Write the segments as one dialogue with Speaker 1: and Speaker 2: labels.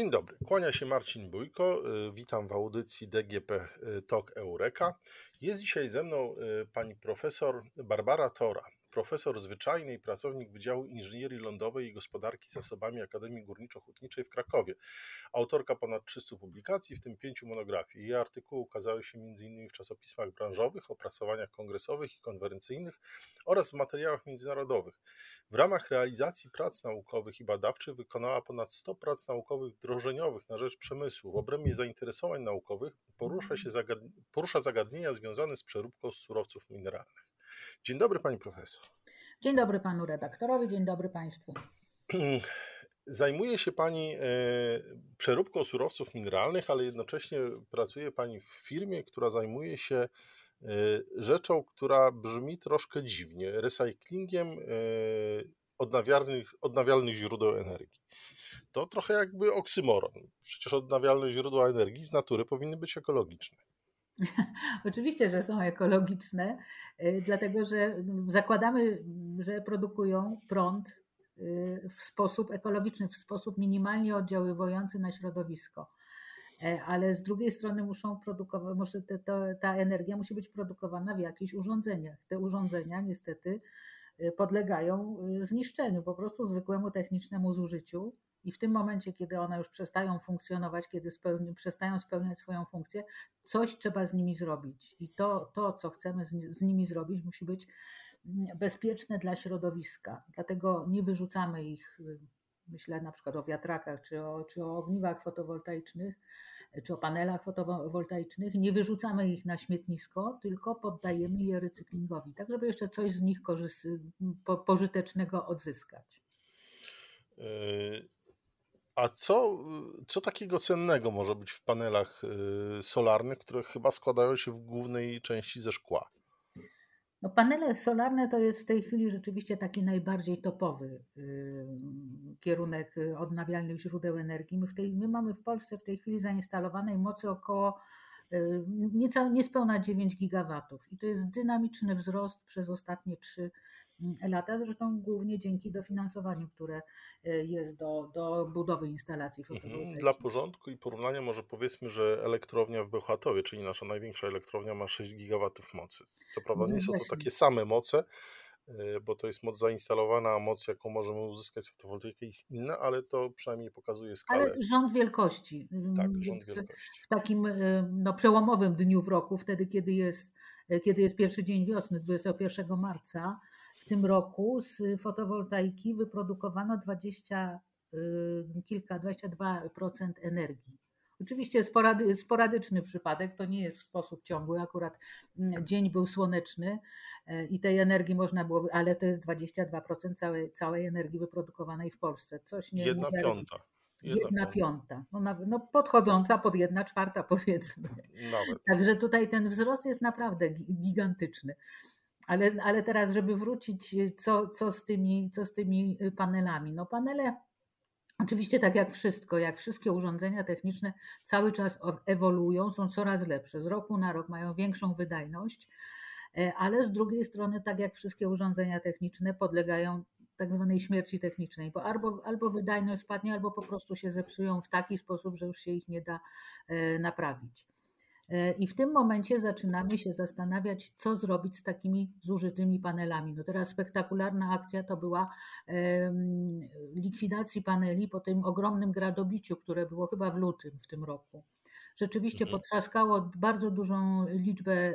Speaker 1: Dzień dobry, kłania się Marcin Bójko. Y, witam w audycji DGP y, Talk Eureka. Jest dzisiaj ze mną y, pani profesor Barbara Tora, profesor zwyczajny i pracownik Wydziału Inżynierii Lądowej i Gospodarki Zasobami Akademii Górniczo-Hutniczej w Krakowie. Autorka ponad 300 publikacji, w tym pięciu monografii. Jej artykuły ukazały się m.in. w czasopismach branżowych, opracowaniach kongresowych i konferencyjnych oraz w materiałach międzynarodowych. W ramach realizacji prac naukowych i badawczych wykonała ponad 100 prac naukowych wdrożeniowych na rzecz przemysłu. W obrębie zainteresowań naukowych porusza, się porusza zagadnienia związane z przeróbką surowców mineralnych. Dzień dobry pani profesor.
Speaker 2: Dzień dobry panu redaktorowi, dzień dobry państwu.
Speaker 1: Zajmuje się Pani e, przeróbką surowców mineralnych, ale jednocześnie pracuje Pani w firmie, która zajmuje się e, rzeczą, która brzmi troszkę dziwnie recyklingiem e, odnawialnych, odnawialnych źródeł energii. To trochę jakby oksymoron. Przecież odnawialne źródła energii z natury powinny być ekologiczne.
Speaker 2: Oczywiście, że są ekologiczne, dlatego że zakładamy, że produkują prąd Y, w sposób ekologiczny, w sposób minimalnie oddziaływujący na środowisko. E, ale z drugiej strony muszą produkować, może te, to, ta energia musi być produkowana w jakichś urządzeniach. Te urządzenia niestety y, podlegają y, zniszczeniu, po prostu zwykłemu technicznemu zużyciu. I w tym momencie, kiedy one już przestają funkcjonować, kiedy spełni, przestają spełniać swoją funkcję, coś trzeba z nimi zrobić. I to, to co chcemy z, z nimi zrobić, musi być bezpieczne dla środowiska. Dlatego nie wyrzucamy ich, myślę na przykład o wiatrakach, czy o, czy o ogniwach fotowoltaicznych, czy o panelach fotowoltaicznych, nie wyrzucamy ich na śmietnisko, tylko poddajemy je recyklingowi, tak żeby jeszcze coś z nich po, pożytecznego odzyskać.
Speaker 1: E, a co, co takiego cennego może być w panelach e, solarnych, które chyba składają się w głównej części ze szkła?
Speaker 2: No panele solarne to jest w tej chwili rzeczywiście taki najbardziej topowy kierunek odnawialnych źródeł energii. My, w tej, my mamy w Polsce w tej chwili zainstalowanej mocy około nieca, niespełna 9 gigawatów i to jest dynamiczny wzrost przez ostatnie 3 lata, zresztą głównie dzięki dofinansowaniu, które e, jest do, do budowy instalacji mhm. fotowoltaicznych.
Speaker 1: Dla porządku i porównania może powiedzmy, że elektrownia w Bełchatowie, czyli nasza największa elektrownia ma 6 gigawatów mocy. Co prawda nie no są to takie same moce, bo to jest moc zainstalowana, a moc, jaką możemy uzyskać z fotowoltaiki jest inna, ale to przynajmniej pokazuje skalę.
Speaker 2: Ale rząd wielkości.
Speaker 1: Tak, rząd wielkości.
Speaker 2: W takim e, no, przełomowym dniu w roku, wtedy kiedy jest, kiedy jest pierwszy dzień wiosny, 21 marca, w tym roku z fotowoltaiki wyprodukowano 20 y, kilka, 22% energii. Oczywiście sporady, sporadyczny przypadek, to nie jest w sposób ciągły. Akurat mm, dzień był słoneczny e, i tej energii można było, ale to jest 22% całej, całej energii wyprodukowanej w Polsce.
Speaker 1: Coś nie Jedna piąta.
Speaker 2: Jedna, jedna piąta, no, no, podchodząca pod jedna czwarta powiedzmy. Nawet. Także tutaj ten wzrost jest naprawdę gigantyczny. Ale, ale teraz, żeby wrócić, co, co, z tymi, co z tymi y, panelami? No panele Oczywiście, tak jak wszystko, jak wszystkie urządzenia techniczne, cały czas ewoluują, są coraz lepsze. Z roku na rok mają większą wydajność, e, ale z drugiej strony, tak jak wszystkie urządzenia techniczne, podlegają tak zwanej śmierci technicznej, bo albo, albo wydajność spadnie, albo po prostu się zepsują w taki sposób, że już się ich nie da e, naprawić. E, I w tym momencie zaczynamy się zastanawiać, co zrobić z takimi zużytymi panelami. No teraz spektakularna akcja to była likwidacji paneli po tym ogromnym gradobiciu, które było chyba w lutym w tym roku. Rzeczywiście mhm. potrzaskało bardzo dużą liczbę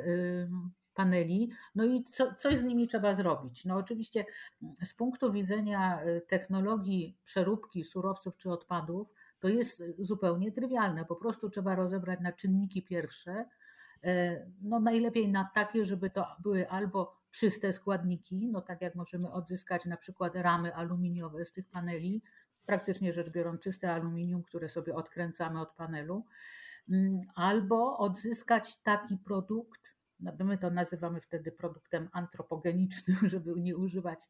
Speaker 2: paneli, no i co, coś z nimi trzeba zrobić. No oczywiście z punktu widzenia e, technologii przeróbki surowców czy odpadów, to jest zupełnie trywialne. Po prostu trzeba rozebrać na czynniki pierwsze, e, no najlepiej na takie, żeby to były albo czyste składniki, no tak jak możemy odzyskać na przykład ramy aluminiowe z tych paneli, praktycznie rzecz biorąc czyste aluminium, które sobie odkręcamy od panelu, mm, albo odzyskać taki produkt, my to nazywamy wtedy produktem antropogenicznym, żeby nie używać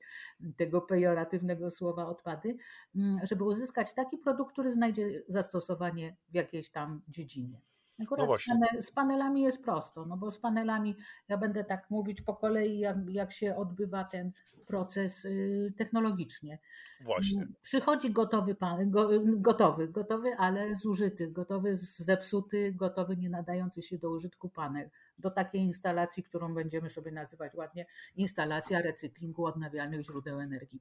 Speaker 2: tego pejoratywnego słowa odpady, mm, żeby uzyskać taki produkt, który znajdzie zastosowanie w jakiejś tam dziedzinie. Akurat no z, panel, z, panelami jest prosto, no bo z panelami ja będę tak mówić po kolei, jak, jak się odbywa ten proces y, technologicznie.
Speaker 1: Właśnie.
Speaker 2: Przychodzi gotowy, pan, go, gotowy, gotowy, ale zużyty, gotowy, zepsuty, gotowy, nie nadający się do użytku panel. Do takiej instalacji, którą będziemy sobie nazywać ładnie instalacja recyklingu odnawialnych źródeł energii.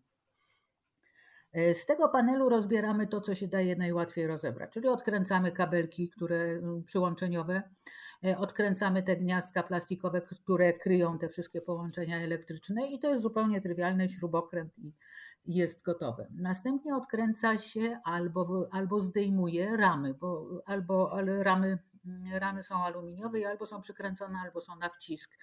Speaker 2: E, z tego panelu rozbieramy to, co się daje najłatwiej rozebrać, czyli odkręcamy kabelki, które mm, przyłączeniowe, e, odkręcamy te gniazdka plastikowe, które kryją te wszystkie połączenia elektryczne i to jest zupełnie trywialny śrubokręt i jest gotowe. Następnie odkręca się albo, albo zdejmuje ramy, bo albo ale ramy, ramy są aluminiowe albo są przykręcone, albo są na wcisk.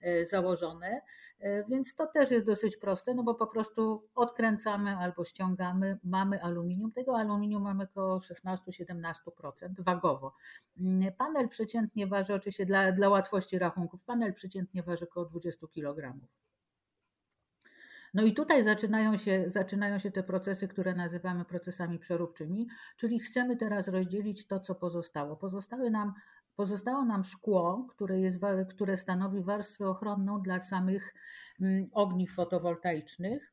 Speaker 2: E, założone, e, więc to też jest dosyć proste, no bo po prostu odkręcamy albo ściągamy, mamy aluminium. Tego aluminium mamy około 16-17% wagowo. Mm, panel przeciętnie waży, oczywiście dla, dla łatwości rachunków, panel przeciętnie waży około 20 kg. No i tutaj zaczynają się, zaczynają się te procesy, które nazywamy procesami przeróbczymi, czyli chcemy teraz rozdzielić to, co pozostało. Pozostały nam Pozostało nam szkło, które, jest, które stanowi warstwę ochronną dla samych mm, ogniw fotowoltaicznych.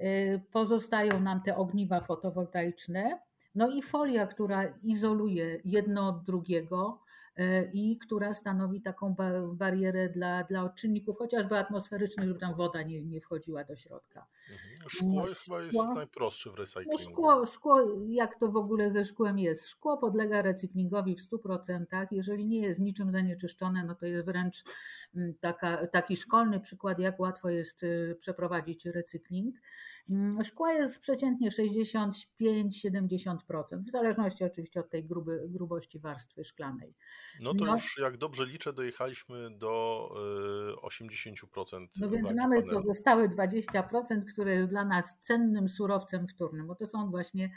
Speaker 2: Y, pozostają nam te ogniwa fotowoltaiczne, no i folia, która izoluje jedno od drugiego, i która stanowi taką barierę dla, dla odczynników chociażby atmosferycznych, żeby tam woda nie, nie wchodziła do środka.
Speaker 1: Mhm. Szkło jest chyba jest najprostsze w recyklingu.
Speaker 2: No szkło, szkło, jak to w ogóle ze szkłem jest? Szkło podlega recyklingowi w 100%. Jeżeli nie jest niczym zanieczyszczone, no to jest wręcz mm, taka, taki szkolny przykład, jak łatwo jest y, przeprowadzić recykling. Mm, szkła jest przeciętnie 65-70%, w zależności oczywiście od tej gruby, grubości warstwy szklanej.
Speaker 1: No to no, już jak dobrze liczę, dojechaliśmy do 80%. Y,
Speaker 2: no więc mamy panelu. pozostałe 20%, które jest dla nas cennym surowcem wtórnym, bo to są właśnie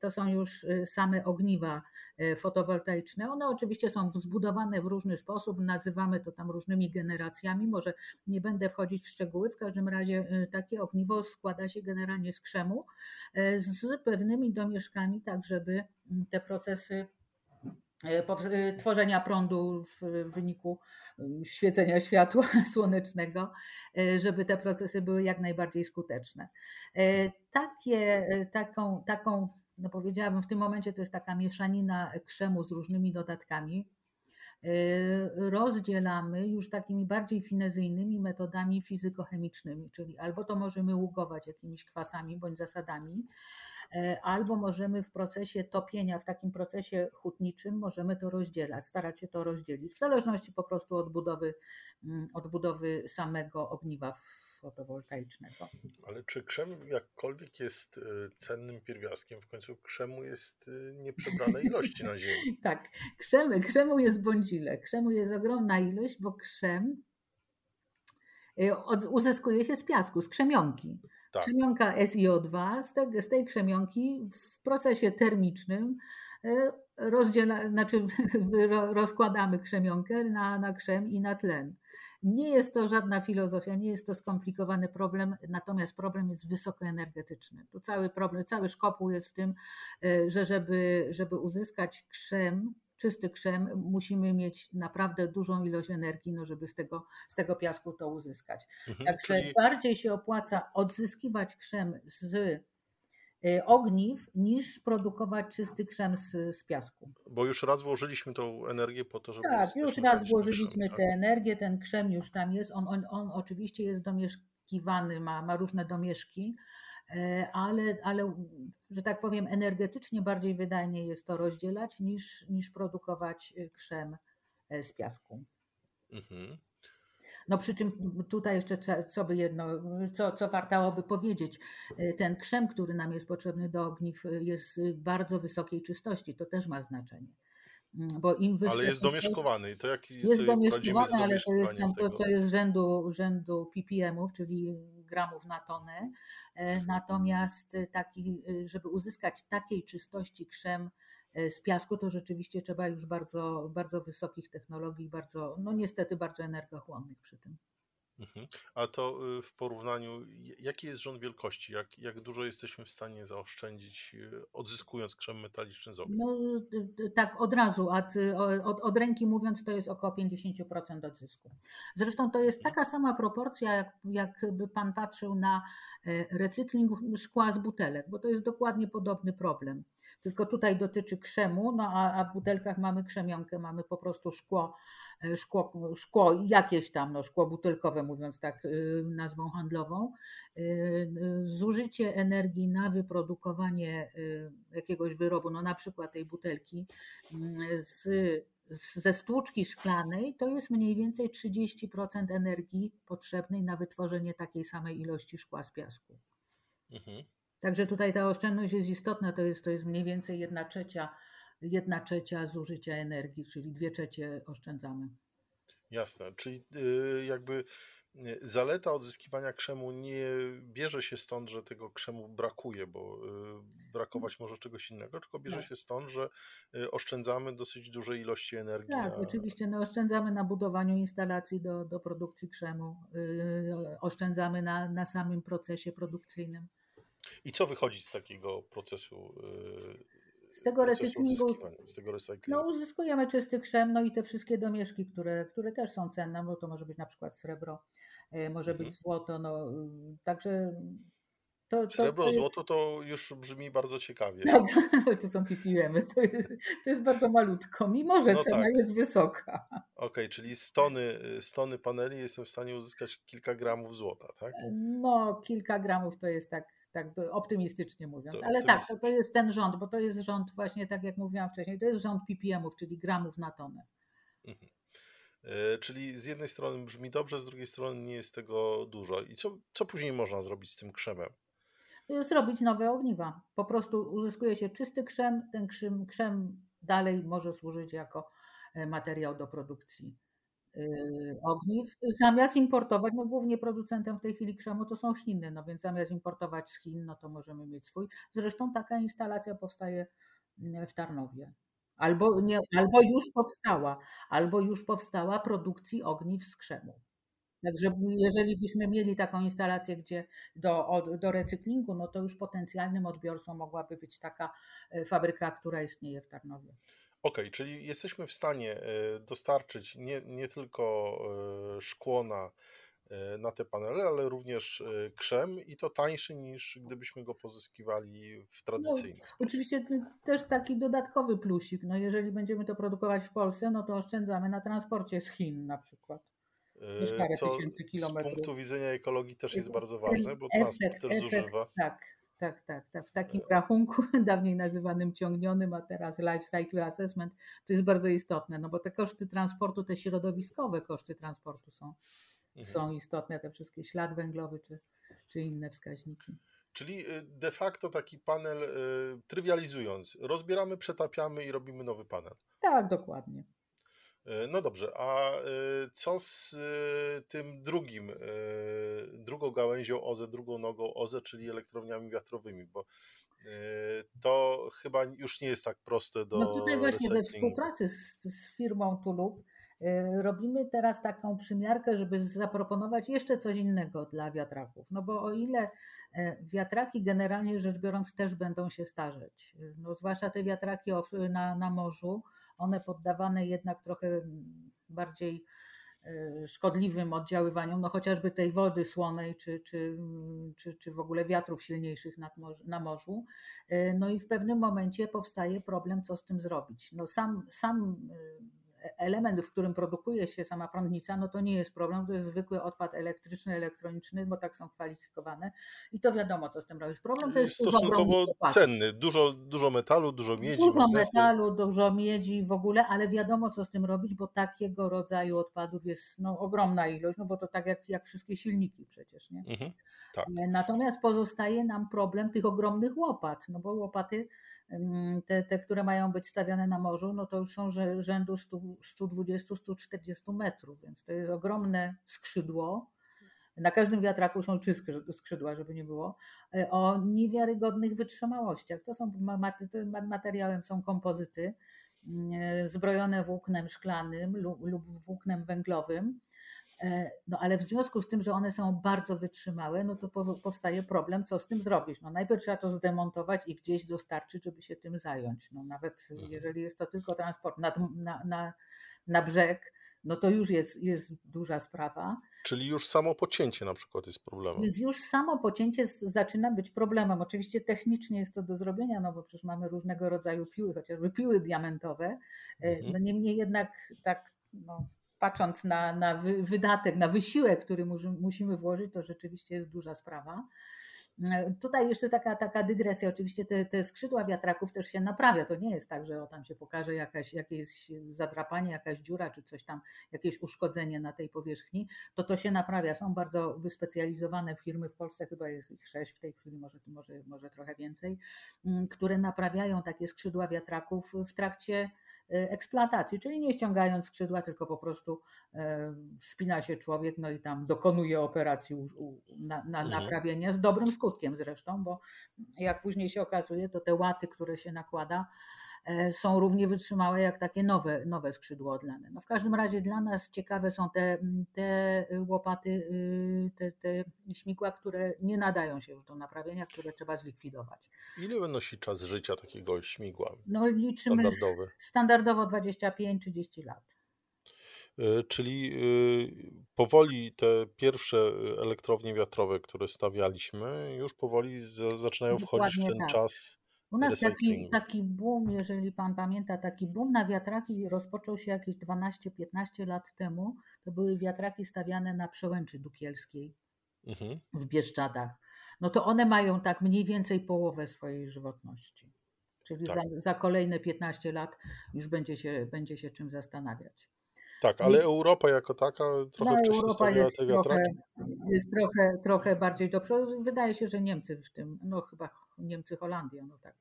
Speaker 2: to są już y, same ogniwa y, fotowoltaiczne. One oczywiście są zbudowane w różny sposób, nazywamy to tam różnymi generacjami. Może nie będę wchodzić w szczegóły, w każdym razie takie ogniwo składa się generalnie z krzemu z pewnymi domieszkami, tak żeby mm, te procesy E, e, tworzenia prądu w wyniku e, świecenia światła słonecznego, żeby te procesy były jak najbardziej skuteczne. Takie, taką, taką, no powiedziałabym, w tym momencie to jest taka mieszanina krzemu z różnymi dodatkami. Rozdzielamy już takimi bardziej finezyjnymi metodami fizykochemicznymi, czyli albo to możemy ługować jakimiś kwasami bądź zasadami, E, albo możemy w procesie topienia, w takim procesie hutniczym, możemy to rozdzielać, starać się to rozdzielić, w zależności po prostu od budowy, mm, od budowy samego ogniwa fotowoltaicznego.
Speaker 1: Ale czy krzem jakkolwiek jest e, cennym pierwiastkiem, w końcu krzemu jest e, nieprzebrane ilości na ziemi?
Speaker 2: tak, krzemu, krzemu jest bądzile, krzemu jest ogromna ilość, bo krzem uzyskuje się z piasku, z krzemionki. Tak. Krzemionka SiO2, z, te, z tej krzemionki w procesie termicznym e, rozdziela, znaczy rozkładamy krzemionkę na, na krzem i na tlen. Nie jest to żadna filozofia, nie jest to skomplikowany problem, natomiast problem jest wysokoenergetyczny. Tu cały problem, cały szkopuł jest w tym, e, że żeby, żeby uzyskać krzem, czysty krzem, musimy mieć naprawdę dużą ilość energii, no żeby z tego, z tego piasku to uzyskać. Mhm, Także czyli... bardziej się opłaca odzyskiwać krzem z y, ogniw niż produkować czysty krzem z, z piasku.
Speaker 1: Bo już raz włożyliśmy tą energię po to, żeby...
Speaker 2: Tak, już raz włożyliśmy krzem, tę tak? energię, ten krzem już tam jest, on, on, on oczywiście jest domieszkiwany, ma, ma różne domieszki, ale, ale, że tak powiem, energetycznie bardziej wydajnie jest to rozdzielać niż, niż produkować e, krzem e, z piasku. Mhm. No przy czym tutaj jeszcze co by jedno, co, co wartałoby powiedzieć, ten krzem, który nam jest potrzebny do ogniw jest bardzo wysokiej czystości, to też ma znaczenie.
Speaker 1: Mm, bo im wyższy ale jest domieszkowany. To jak
Speaker 2: jest domieszkowany, ale to jest, tam, to, to jest rzędu, rzędu ppm-ów, czyli gramów na tonę. Natomiast taki, e, żeby uzyskać takiej czystości krzem e, z piasku, to rzeczywiście trzeba już bardzo, bardzo wysokich technologii, bardzo, no niestety bardzo energochłonnych przy tym.
Speaker 1: Mhm. A to y, w porównaniu, jaki jest rząd wielkości? Jak, jak dużo jesteśmy w stanie zaoszczędzić, y, odzyskując krzem metaliczny z ognia?
Speaker 2: No y, tak od razu, od, od, od ręki mówiąc, to jest około 50% odzysku. Zresztą to jest mhm. taka sama proporcja, jak, jakby pan patrzył na e, recykling szkła z butelek, bo to jest dokładnie podobny problem. Tylko tutaj dotyczy krzemu, no a, a w butelkach mamy krzemionkę, mamy po prostu szkło E, szkło, szkło jakieś tam, no, szkło butelkowe, mówiąc tak y, nazwą handlową, y, y, zużycie energii na wyprodukowanie jakiegoś wyrobu, no na przykład tej butelki z, ze stłuczki szklanej, to jest mniej więcej 30% energii potrzebnej na wytworzenie takiej samej ilości szkła z piasku. Mhm. Także tutaj ta oszczędność jest istotna, to jest, to jest mniej więcej jedna trzecia jedna trzecia zużycia energii, czyli dwie trzecie oszczędzamy.
Speaker 1: Jasne, czyli y, jakby y, zaleta odzyskiwania krzemu nie bierze się stąd, że tego krzemu brakuje, bo y, brakować może czegoś innego, tylko bierze tak. się stąd, że oszczędzamy dosyć duże ilości energii.
Speaker 2: Tak, na... oczywiście. No, oszczędzamy na budowaniu instalacji do, do produkcji krzemu, oszczędzamy na, na samym procesie produkcyjnym.
Speaker 1: I co wychodzi z takiego procesu
Speaker 2: z tego recyklingu, z tego no, uzyskujemy czysty krzem, no i te wszystkie domieszki, które, które też są cenne, bo to może być na przykład srebro, e, może mhm. być złoto, no także
Speaker 1: to, to, Srebro, to jest... złoto to już brzmi bardzo ciekawie.
Speaker 2: No, to są ppm to jest, to jest bardzo malutko, mimo że no cena tak. jest wysoka.
Speaker 1: Okej, okay, czyli z tony, z tony paneli jestem w stanie uzyskać kilka gramów złota, tak?
Speaker 2: No, kilka gramów to jest tak tak optymistycznie mówiąc. Ale tak, to, to jest ten rząd, bo to jest rząd właśnie, tak jak mówiłam wcześniej, to jest rząd ppm-ów, czyli gramów na tonę. Mhm.
Speaker 1: E, czyli z jednej strony brzmi dobrze, z drugiej strony nie jest tego dużo. I co, co później można zrobić z tym krzemem?
Speaker 2: Zrobić nowe ogniwa. Po prostu uzyskuje się czysty krzem, ten krzem, krzem dalej może służyć jako e, materiał do produkcji ogniw, zamiast importować, no głównie producentem w tej chwili krzemu to są Chiny, no więc zamiast importować z Chin, no to możemy mieć swój. Zresztą taka instalacja powstaje mm, w Tarnowie. Albo, nie, albo już powstała, albo już powstała produkcji ogniw z krzemu. Także jeżeli byśmy mieli taką instalację, gdzie do, do recyklingu, no to już potencjalnym odbiorcą mogłaby być taka e, fabryka, która istnieje w Tarnowie.
Speaker 1: Okej, czyli jesteśmy w stanie e, dostarczyć nie, nie tylko e, szkło na, e, na te panele, ale również krzem i to tańszy niż gdybyśmy go pozyskiwali w No, tradycyjny sposób.
Speaker 2: oczywiście też taki dodatkowy plusik. No jeżeli będziemy to produkować w Polsce, no to oszczędzamy na transporcie z Chin na przykład.
Speaker 1: Co z punktu widzenia ekologii też jest bardzo ważne, bo transport
Speaker 2: też zużywa. tak, tak, tak, tak. W takim rachunku, dawniej nazywanym ciągnionym, a teraz life cycle assessment, to jest bardzo istotne, no bo te koszty transportu, te środowiskowe koszty transportu są, mhm. są istotne, te wszystkie ślad węglowy czy, czy inne wskaźniki.
Speaker 1: Czyli y, de facto taki panel, y, trywializując, rozbieramy, przetapiamy i robimy nowy panel.
Speaker 2: Tak, dokładnie.
Speaker 1: E, no dobrze, a e, co z e, tym drugim, drugą gałęzią OZE, drugą nogą OZE, czyli elektrowniami wiatrowymi, bo to chyba już nie jest tak proste do.
Speaker 2: No tutaj właśnie we współpracy z, z firmą Tulub robimy teraz taką przymiarkę, żeby zaproponować jeszcze coś innego dla wiatraków. No bo o ile wiatraki generalnie rzecz biorąc też będą się starzeć, no zwłaszcza te wiatraki na, na morzu, one poddawane jednak trochę bardziej e, szkodliwym oddziaływaniom, no chociażby tej wody słonej, czy, czy, czy, czy w ogóle wiatrów silniejszych na morzu. E, no i w pewnym momencie powstaje problem, co z tym zrobić. No sam, sam e, element, w którym produkuje się sama prądnica, no to nie jest problem, to jest zwykły odpad elektryczny, elektroniczny, bo tak są kwalifikowane i to wiadomo, co z tym robić. Problem to jest
Speaker 1: stosunkowo cenny, dużo, dużo metalu, dużo miedzi.
Speaker 2: Dużo metalu, dużo miedzi w ogóle, ale wiadomo, co z tym robić, bo takiego rodzaju odpadów jest no, ogromna ilość, no bo to tak jak, jak wszystkie silniki przecież, nie? Mhm, tak. Natomiast pozostaje nam problem tych ogromnych łopat, no bo łopaty te, te, które mają być stawiane na morzu, no to już są rzędu 120-140 metrów, więc to jest ogromne skrzydło. Na każdym wiatraku są trzy skrzydła, żeby nie było, e, o niewiarygodnych wytrzymałościach. To są materiałem są kompozyty mm, e, zbrojone włóknem szklanym lub, lub włóknem węglowym no ale w związku z tym, że one są bardzo wytrzymałe, no to powstaje problem, co z tym zrobić. No najpierw trzeba to zdemontować i gdzieś dostarczyć, żeby się tym zająć. No nawet mhm. jeżeli jest to tylko transport na, na, na, na brzeg, no to już jest, jest duża sprawa.
Speaker 1: Czyli już samo pocięcie na przykład jest problemem.
Speaker 2: Więc już samo pocięcie zaczyna być problemem. Oczywiście technicznie jest to do zrobienia, no bo przecież mamy różnego rodzaju piły, chociażby piły diamentowe. E, mhm. No niemniej jednak tak no, patrząc na, na wydatek, na wysiłek, który musimy włożyć, to rzeczywiście jest duża sprawa. E, tutaj jeszcze taka, taka dygresja. Oczywiście te, te skrzydła wiatraków też się naprawia. To nie jest tak, że o, tam się pokaże jakaś, jakieś zadrapanie, jakaś dziura czy coś tam, jakieś uszkodzenie na tej powierzchni. To to się naprawia. Są bardzo wyspecjalizowane firmy w Polsce, chyba jest ich sześć w tej chwili, może, może, może trochę więcej, które naprawiają takie skrzydła wiatraków w trakcie eksploatacji, czyli nie ściągając skrzydła, tylko po prostu e, wspina się człowiek, no i tam dokonuje operacji na, na mhm. naprawienie z dobrym skutkiem zresztą, bo jak później się okazuje, to te łaty, które się nakłada, są równie wytrzymałe jak takie nowe, nowe skrzydło odlane. No w każdym razie dla nas ciekawe są te, te łopaty, y, te, te śmigła, które nie nadają się już do naprawienia, które trzeba zlikwidować.
Speaker 1: Ile wynosi czas życia takiego śmigła?
Speaker 2: No liczymy standardowy. standardowo 25-30 lat.
Speaker 1: E, czyli y, powoli te pierwsze elektrownie wiatrowe, które stawialiśmy, już powoli zaczynają wchodzić w ten tak. czas
Speaker 2: u nas taki, taki boom, jeżeli pan pamięta, taki boom na wiatraki rozpoczął się jakieś 12-15 lat temu. To były wiatraki stawiane na przełęczy dukielskiej mhm. w Bieszczadach. No to one mają tak mniej więcej połowę swojej żywotności. Czyli tak. za, za kolejne 15 lat już będzie się, będzie się czym zastanawiać.
Speaker 1: Tak, ale Europa jako taka trochę no, wcześniej Europa jest te
Speaker 2: trochę, jest trochę, trochę bardziej do przodu. Wydaje się, że Niemcy w tym, no chyba Niemcy, Holandia, no tak.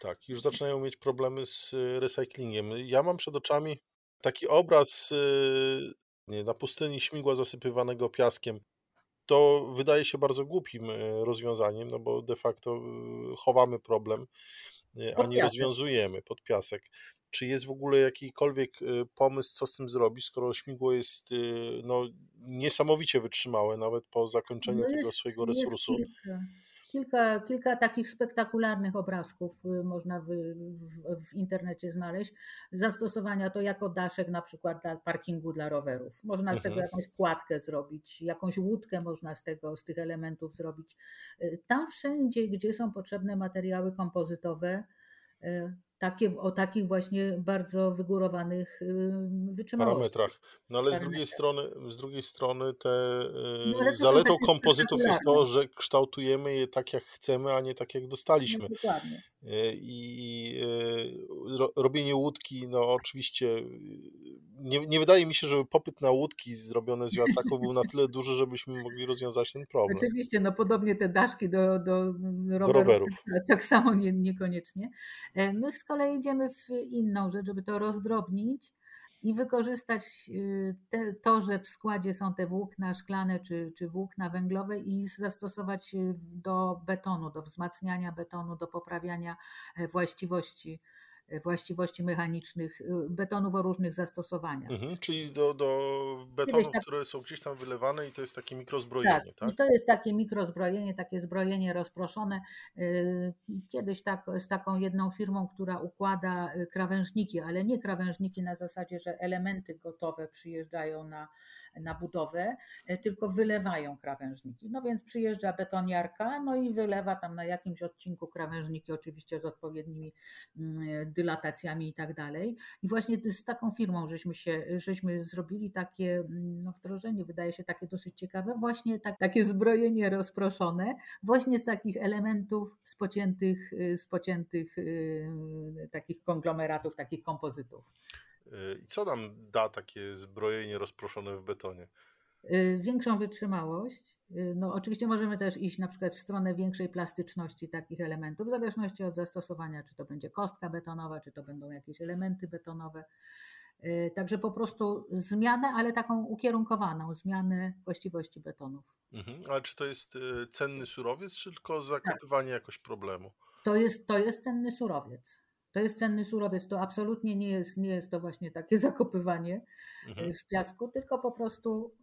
Speaker 1: Tak, już zaczynają mieć problemy z y, recyklingiem. Ja mam przed oczami taki obraz y, nie, na pustyni śmigła zasypywanego piaskiem. To wydaje się bardzo głupim y, rozwiązaniem, no bo de facto chowamy problem, a nie rozwiązujemy pod piasek. Czy jest w ogóle jakikolwiek pomysł, co z tym zrobić, skoro śmigło jest no, niesamowicie wytrzymałe, nawet po zakończeniu no jest, tego swojego resursu? Kilka
Speaker 2: kilka, kilka takich spektakularnych obrazków y, można w, w, w, internecie znaleźć. Zastosowania to jako daszek na przykład dla parkingu dla rowerów. Można z tego mhm. jakąś kładkę zrobić, jakąś łódkę można z tego, z tych elementów zrobić. Y, tam wszędzie, gdzie są potrzebne materiały kompozytowe, y, takie, o takich właśnie bardzo wygórowanych wytrzymałościach.
Speaker 1: Parametrach. No ale z drugiej strony, z drugiej strony te no, zaletą kompozytów jest to, że kształtujemy je tak jak chcemy, a nie tak jak dostaliśmy. No, dokładnie. E, I e, robienie łódki, no oczywiście nie, nie wydaje mi się, żeby popyt na łódki zrobione z wiatraków był na tyle duży, żebyśmy mogli rozwiązać ten problem.
Speaker 2: Oczywiście, no podobnie te daszki do, do rowerów, rowerów. tak samo nie, niekoniecznie. E, my z kolei idziemy w inną rzecz, żeby to rozdrobnić i wykorzystać te, to, że w składzie są te włókna szklane czy, czy włókna węglowe i zastosować do betonu, do wzmacniania betonu, do poprawiania e, właściwości właściwości mechanicznych y, betonów o różnych zastosowaniach.
Speaker 1: Mhm, czyli do, do betonów, tak... które są gdzieś tam wylewane i to jest takie mikrozbrojenie, tak? tak?
Speaker 2: I to jest takie mikrozbrojenie, takie zbrojenie rozproszone. Y, kiedyś tak, z taką jedną firmą, która układa y, krawężniki, ale nie krawężniki na zasadzie, że elementy gotowe przyjeżdżają na na budowę, e, tylko wylewają krawężniki. No więc przyjeżdża betoniarka, no i wylewa tam na jakimś odcinku krawężniki, oczywiście z odpowiednimi mm, dylatacjami i tak dalej. I właśnie z taką firmą żeśmy się, żeśmy zrobili takie mm, no, wdrożenie, wydaje się takie dosyć ciekawe, właśnie tak, takie zbrojenie rozproszone, właśnie z takich elementów spociętych, y, spociętych yy, takich konglomeratów, takich kompozytów.
Speaker 1: Y, I co nam da takie zbrojenie rozproszone w betonie?
Speaker 2: Y, większą wytrzymałość. Y, no, oczywiście możemy też iść na przykład w stronę większej plastyczności takich elementów, w zależności od zastosowania, czy to będzie kostka betonowa, czy to będą jakieś elementy betonowe. Także po prostu zmianę, ale taką ukierunkowaną, zmianę właściwości betonów.
Speaker 1: Mhm. Ale czy to jest cenny surowiec, czy tylko zakopywanie tak. jakoś problemu?
Speaker 2: To jest, to jest cenny surowiec. To jest cenny surowiec, to absolutnie nie jest, nie jest to właśnie takie zakopywanie
Speaker 1: Mhm.
Speaker 2: w piasku, tylko po prostu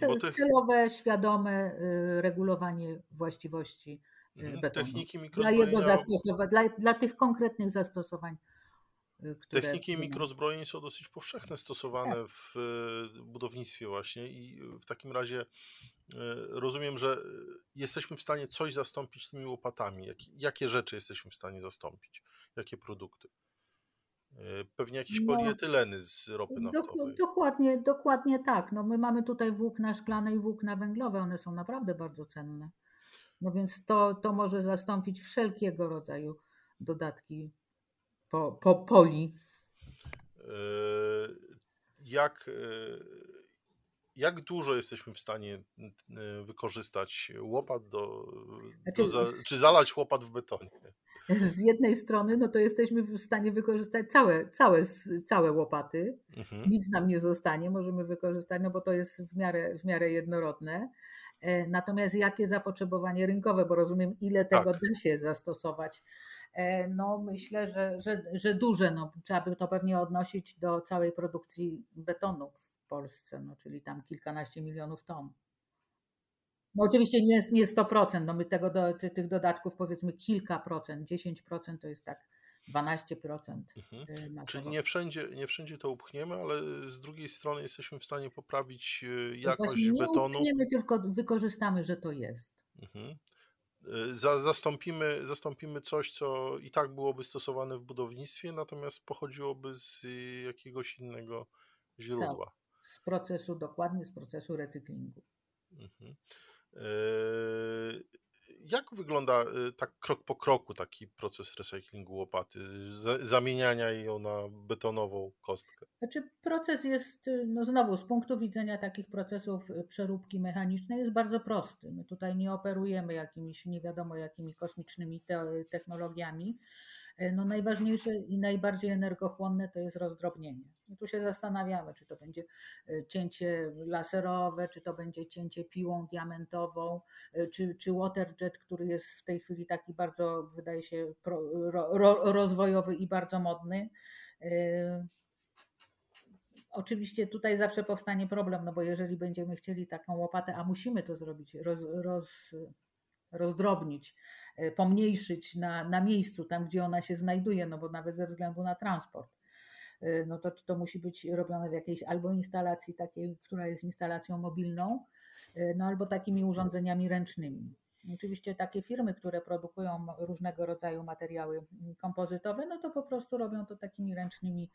Speaker 1: te-
Speaker 2: celowe, świadome y, regulowanie właściwości
Speaker 1: Mhm.
Speaker 2: betonu.
Speaker 1: Techniki
Speaker 2: Dla jego zastosowań, dla, dla tych konkretnych zastosowań, które.
Speaker 1: techniki mikrozbrojeń są dosyć powszechne stosowane
Speaker 2: Tak.
Speaker 1: w e, budownictwie właśnie i w takim razie e, rozumiem, że e, jesteśmy w stanie coś zastąpić tymi łopatami. Jak, jakie rzeczy jesteśmy w stanie zastąpić? Jakie produkty? E, Pewnie jakieś
Speaker 2: No,
Speaker 1: polietyleny z ropy naftowej.
Speaker 2: dokładnie, dokładnie tak. No my mamy tutaj włókna szklane i włókna węglowe, one są naprawdę bardzo cenne. No więc to, to może zastąpić wszelkiego rodzaju dodatki po, po poli.
Speaker 1: E, Jak, e, jak dużo jesteśmy w stanie wykorzystać łopat do,
Speaker 2: Znaczy,
Speaker 1: do za, czy zalać łopat w betonie?
Speaker 2: Z jednej strony, no to jesteśmy w stanie wykorzystać całe, całe, całe łopaty.
Speaker 1: Mhm.
Speaker 2: Nic nam nie zostanie, możemy wykorzystać, no bo to jest w miarę, w miarę jednorodne. E, Natomiast jakie zapotrzebowanie rynkowe, bo rozumiem, ile tego
Speaker 1: Tak.
Speaker 2: da się zastosować. E, No myślę, że, że, że duże. No, trzeba by to pewnie odnosić do całej produkcji betonu w Polsce, no, czyli tam kilkanaście milionów ton. No oczywiście nie, nie 100%, no my tego do, ty- tych dodatków powiedzmy kilka procent, 10% to jest tak 12%
Speaker 1: Mhm.
Speaker 2: e,
Speaker 1: Czyli nie wszędzie, nie wszędzie to upchniemy, ale z drugiej strony jesteśmy w stanie poprawić e,
Speaker 2: To
Speaker 1: jakość
Speaker 2: nie
Speaker 1: betonu.
Speaker 2: upchniemy, tylko wykorzystamy, że to jest.
Speaker 1: Mhm. Za, zastąpimy, zastąpimy coś, co i tak byłoby stosowane w budownictwie, natomiast pochodziłoby z jakiegoś innego źródła.
Speaker 2: Z procesu, dokładnie z procesu recyklingu.
Speaker 1: Mhm. E, Jak wygląda e, tak krok po kroku taki proces recyklingu łopaty, za- zamieniania ją na betonową kostkę?
Speaker 2: Znaczy proces jest, y, no znowu z punktu widzenia takich procesów y, przeróbki mechanicznej jest bardzo prosty. My tutaj nie operujemy jakimiś nie wiadomo jakimi kosmicznymi te, technologiami. Y, No najważniejsze i najbardziej energochłonne to jest rozdrobnienie. I tu się zastanawiamy, czy to będzie y, cięcie laserowe, czy to będzie cięcie piłą diamentową, y, czy, czy waterjet, który jest w tej chwili taki bardzo, wydaje się, pro, ro, ro, rozwojowy i bardzo modny. Oczywiście tutaj zawsze powstanie problem, no bo jeżeli będziemy chcieli taką łopatę, a musimy to zrobić, roz, roz, rozdrobnić, e, pomniejszyć na, na miejscu, tam gdzie ona się znajduje, no bo nawet ze względu na transport, e, no to to musi być robione w jakiejś albo instalacji takiej, która jest instalacją mobilną, e, no albo takimi urządzeniami ręcznymi. Oczywiście takie firmy, które produkują różnego rodzaju materiały kompozytowe, no to po prostu robią to takimi ręcznymi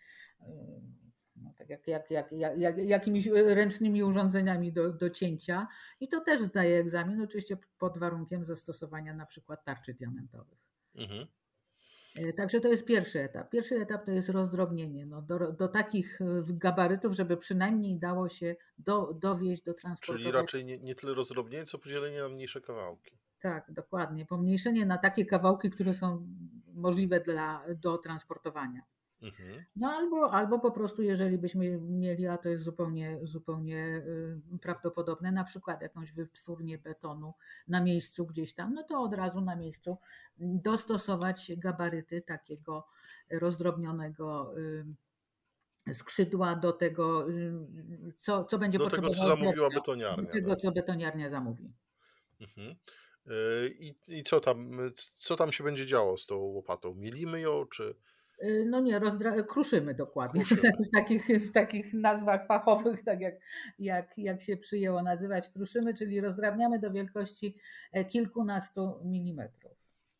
Speaker 2: no, tak jak, jak, jak, jak, jak, jakimiś ręcznymi urządzeniami do, do cięcia. I to też zdaje egzamin, oczywiście pod warunkiem zastosowania na przykład tarczy diamentowych.
Speaker 1: Mhm.
Speaker 2: E, Także to jest pierwszy etap. Pierwszy etap to jest rozdrobnienie no, do, do takich e, gabarytów, żeby przynajmniej dało się do, dowieść, dotransportować.
Speaker 1: Czyli raczej nie, nie tyle rozdrobnienie, co podzielenie na mniejsze kawałki.
Speaker 2: Tak, dokładnie. Pomniejszenie na takie kawałki, które są możliwe dla, do transportowania.
Speaker 1: Mhm.
Speaker 2: No albo, albo po prostu, jeżeli byśmy mieli, a to jest zupełnie, zupełnie y, prawdopodobne, na przykład jakąś wytwórnię betonu na miejscu gdzieś tam, no to od razu na miejscu dostosować gabaryty takiego rozdrobnionego y, skrzydła do tego, y, co, co będzie
Speaker 1: Do tego, co zamówiła betoniarnia.
Speaker 2: Do tego,
Speaker 1: tak?
Speaker 2: co betoniarnia zamówi.
Speaker 1: Mhm. I, I co tam, co tam się będzie działo z tą łopatą? Mielimy ją, czy
Speaker 2: No nie, rozdra- kruszymy dokładnie.
Speaker 1: Kruszymy.
Speaker 2: W, takich, w takich nazwach fachowych, tak jak, jak, jak się przyjęło nazywać, kruszymy, czyli rozdrabniamy do wielkości e, kilkunastu milimetrów.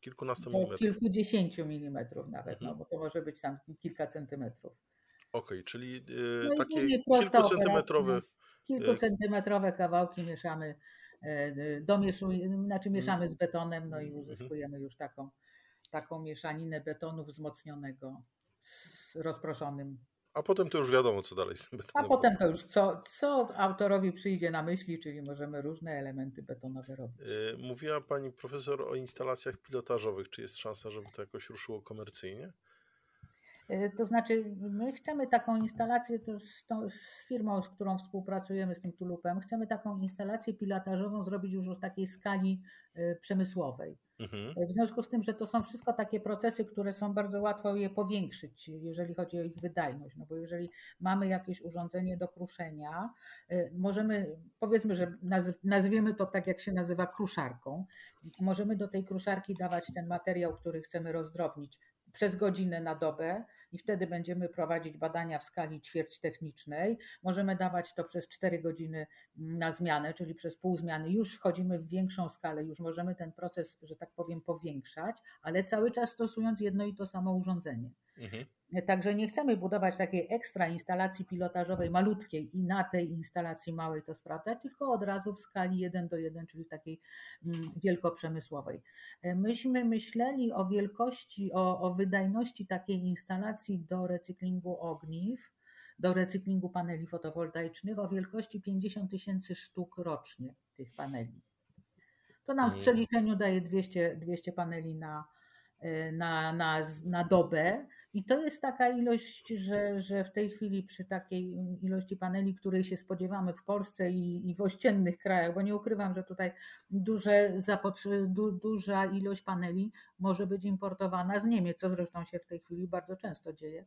Speaker 1: kilkunastu milimetrów?
Speaker 2: kilkudziesięciu milimetrów nawet,
Speaker 1: Mhm.
Speaker 2: no bo to może być tam kilka centymetrów.
Speaker 1: Okej, czyli e,
Speaker 2: No
Speaker 1: takie kilkucentymetrowe.
Speaker 2: operacja. Kilkucentymetrowe kawałki mieszamy, e, domieszujemy, znaczy mieszamy z betonem, no i
Speaker 1: Mhm.
Speaker 2: uzyskujemy już taką, taką mieszaninę betonu wzmocnionego z rozproszonym
Speaker 1: A potem to już wiadomo, co dalej z tym
Speaker 2: A
Speaker 1: betonem.
Speaker 2: potem to już co, co autorowi przyjdzie na myśli, czyli możemy różne elementy betonowe robić.
Speaker 1: E, Mówiła pani profesor o instalacjach pilotażowych. Czy jest szansa, żeby to jakoś ruszyło komercyjnie?
Speaker 2: Y, To znaczy, my chcemy taką instalację to z, tą, z firmą, z którą współpracujemy, z tym tulupem, chcemy taką instalację pilotażową zrobić już w takiej skali y, przemysłowej. Mhm. W związku z tym, że to są wszystko takie procesy, które są bardzo łatwo je powiększyć, jeżeli chodzi o ich wydajność. No bo jeżeli mamy jakieś urządzenie do kruszenia, y, możemy, powiedzmy, że nazwiemy to tak, jak się nazywa kruszarką, możemy do tej kruszarki dawać ten materiał, który chcemy rozdrobnić przez godzinę na dobę i wtedy będziemy prowadzić badania w skali ćwierć technicznej. Możemy dawać to przez 4 godziny na zmianę, czyli przez pół zmiany. Już wchodzimy w większą skalę, już możemy ten proces, że tak powiem, powiększać, ale cały czas stosując jedno i to samo urządzenie. Mhm. Także nie chcemy budować takiej ekstra instalacji pilotażowej malutkiej i na tej instalacji małej to sprawdzać, tylko od razu w skali 1 do 1, czyli takiej mm, wielkoprzemysłowej. Myśmy myśleli o wielkości, o, o wydajności takiej instalacji do recyklingu ogniw, do recyklingu paneli fotowoltaicznych o wielkości 50 tysięcy sztuk rocznie tych paneli. To nam w mm. przeliczeniu daje 200, 200 paneli na, na, na, na dobę. I to jest taka ilość, że, że w tej chwili przy takiej ilości paneli, której się spodziewamy w Polsce i, i w ościennych krajach, bo nie ukrywam, że tutaj duże du, duża ilość paneli może być importowana z Niemiec, co zresztą się w tej chwili bardzo często dzieje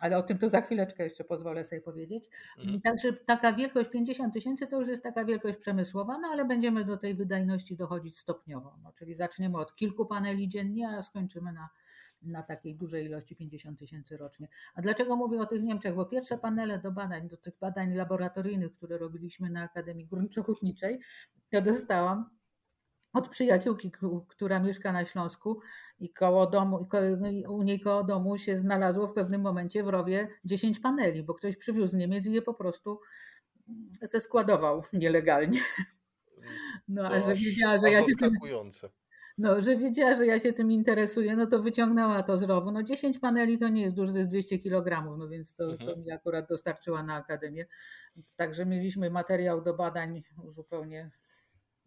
Speaker 2: ale o tym to za chwileczkę jeszcze pozwolę sobie powiedzieć. Mhm. Także taka wielkość 50 tysięcy to już jest taka wielkość przemysłowa, no ale będziemy do tej wydajności dochodzić stopniowo. No, czyli zaczniemy od kilku paneli dziennie, a skończymy na, na takiej dużej ilości 50 tysięcy rocznie. A dlaczego mówię o tych Niemczech? Bo pierwsze panele do badań, do tych badań laboratoryjnych, które robiliśmy na Akademii Górniczo-Hutniczej, to dostałam od przyjaciółki, która mieszka na Śląsku i koło domu, no u niej koło domu się znalazło w pewnym momencie w rowie 10 paneli, bo ktoś przywiózł z Niemiec i je po prostu zeskładował nielegalnie.
Speaker 1: No, a że wiedziała, że ja się tym,
Speaker 2: no, że wiedziała, że ja się tym interesuję, no to wyciągnęła to z rowu. No 10 paneli to nie jest dużo, to jest 200 kg, no więc to, mhm. to mi akurat dostarczyła na akademię. Także mieliśmy materiał do badań zupełnie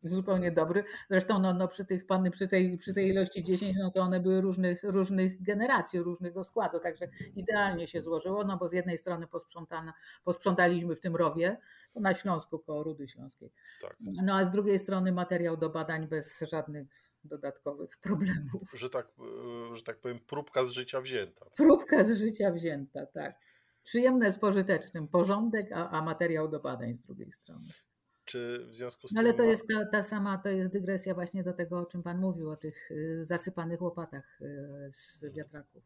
Speaker 2: zupełnie dobry. Zresztą no, no przy, tych, panny, przy, tej, przy tej ilości 10, no to one były różnych, różnych generacji, różnego składu, także idealnie się złożyło, no bo z jednej strony posprzątaliśmy w tym rowie, to na Śląsku koło Rudy Śląskiej. Tak. No a z drugiej strony materiał do badań bez żadnych dodatkowych problemów.
Speaker 1: Że tak, e, że tak powiem, próbka z życia wzięta.
Speaker 2: Próbka z życia wzięta, tak. Przyjemne z pożytecznym, porządek, a, a materiał do badań z drugiej strony.
Speaker 1: Czy w związku z
Speaker 2: no, tym. Ale to jest ta, ta, sama, to jest dygresja właśnie do tego, o czym Pan mówił, o tych y, zasypanych łopatach y, z mhm. wiatraków.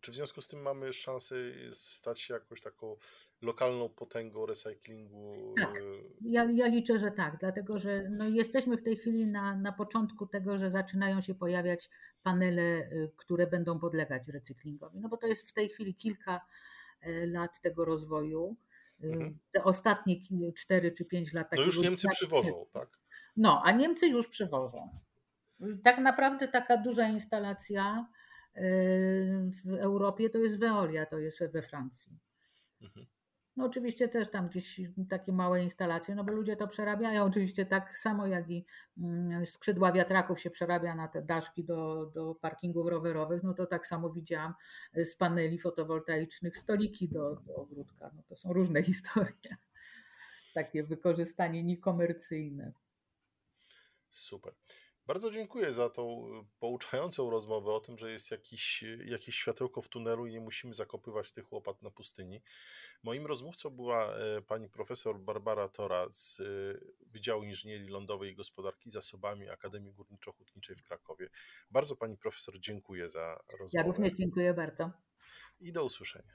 Speaker 1: Czy w związku z tym mamy szansę stać się jakąś taką lokalną potęgą recyklingu?
Speaker 2: Tak, ja, ja liczę, że tak, dlatego że no jesteśmy w tej chwili na, na początku tego, że zaczynają się pojawiać panele, y, które będą podlegać recyklingowi. No bo to jest w tej chwili kilka lat tego rozwoju. Mhm. Te ostatnie 4 czy 5 lat.
Speaker 1: No już Niemcy przywożą, tak?
Speaker 2: No, a Niemcy już przywożą. Tak naprawdę taka duża instalacja y, w Europie to jest Veolia, to jest we Francji. Mhm. No oczywiście też tam gdzieś takie małe instalacje, no bo ludzie to przerabiają. Oczywiście tak samo jak i mm, skrzydła wiatraków się przerabia na te daszki do, do parkingów rowerowych, no to tak samo widziałam z paneli fotowoltaicznych stoliki do, do ogródka. No to są różne historie. Takie wykorzystanie niekomercyjne.
Speaker 1: Super. Bardzo dziękuję za tą y, pouczającą rozmowę o tym, że jest jakiś, jakieś światełko w tunelu i nie musimy zakopywać tych łopat na pustyni. Moim rozmówcą była e, pani profesor Barbara Tora z e, Wydziału Inżynierii Lądowej i Gospodarki Zasobami Akademii Górniczo-Hutniczej w Krakowie. Bardzo pani profesor dziękuję za rozmowę.
Speaker 2: Ja również dziękuję bardzo.
Speaker 1: I do usłyszenia.